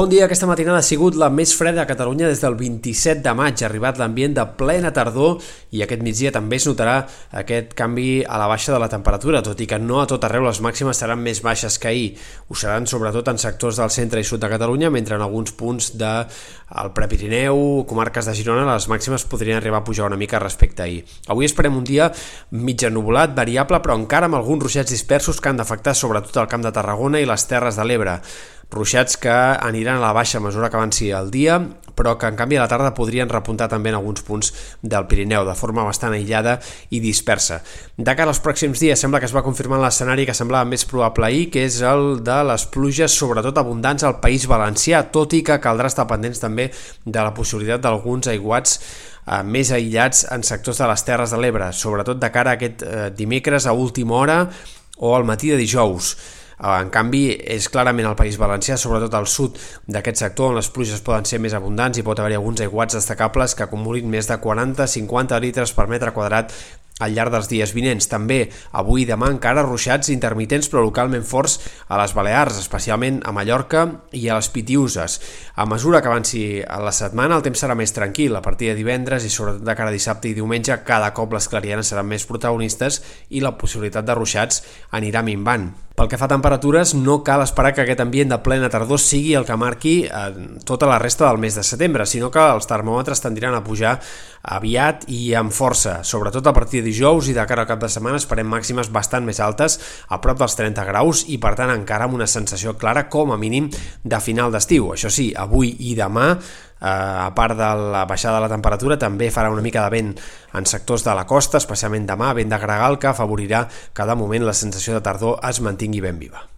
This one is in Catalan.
Bon dia, aquesta matinada ha sigut la més freda a Catalunya des del 27 de maig. Ha arribat l'ambient de plena tardor i aquest migdia també es notarà aquest canvi a la baixa de la temperatura, tot i que no a tot arreu les màximes seran més baixes que ahir. Ho seran sobretot en sectors del centre i sud de Catalunya, mentre en alguns punts de Prepirineu, comarques de Girona, les màximes podrien arribar a pujar una mica respecte a ahir. Avui esperem un dia mitja nuvolat, variable, però encara amb alguns ruixats dispersos que han d'afectar sobretot el Camp de Tarragona i les Terres de l'Ebre ruixats que aniran a la baixa a mesura que avanci el dia, però que en canvi a la tarda podrien repuntar també en alguns punts del Pirineu, de forma bastant aïllada i dispersa. De cara als pròxims dies sembla que es va confirmar l'escenari que semblava més probable ahir, que és el de les pluges, sobretot abundants al País Valencià, tot i que caldrà estar pendents també de la possibilitat d'alguns aiguats eh, més aïllats en sectors de les Terres de l'Ebre, sobretot de cara a aquest eh, dimecres a última hora o al matí de dijous. En canvi, és clarament el País Valencià, sobretot al sud d'aquest sector, on les pluges poden ser més abundants i pot haver-hi alguns aiguats destacables que acumulin més de 40-50 litres per metre quadrat al llarg dels dies vinents. També avui i demà encara ruixats intermitents però localment forts a les Balears, especialment a Mallorca i a les Pitiuses. A mesura que avanci la setmana el temps serà més tranquil. A partir de divendres i sobretot de cara a dissabte i diumenge cada cop les clarianes seran més protagonistes i la possibilitat de ruixats anirà minvant. Pel que fa a temperatures, no cal esperar que aquest ambient de plena tardor sigui el que marqui eh, tota la resta del mes de setembre, sinó que els termòmetres tendiran a pujar aviat i amb força, sobretot a partir de dijous i de cara al cap de setmana esperem màximes bastant més altes, a prop dels 30 graus i per tant encara amb una sensació clara com a mínim de final d'estiu. Això sí, avui i demà a part de la baixada de la temperatura també farà una mica de vent en sectors de la costa, especialment demà, vent de gregal que afavorirà que de moment la sensació de tardor es mantingui ben viva.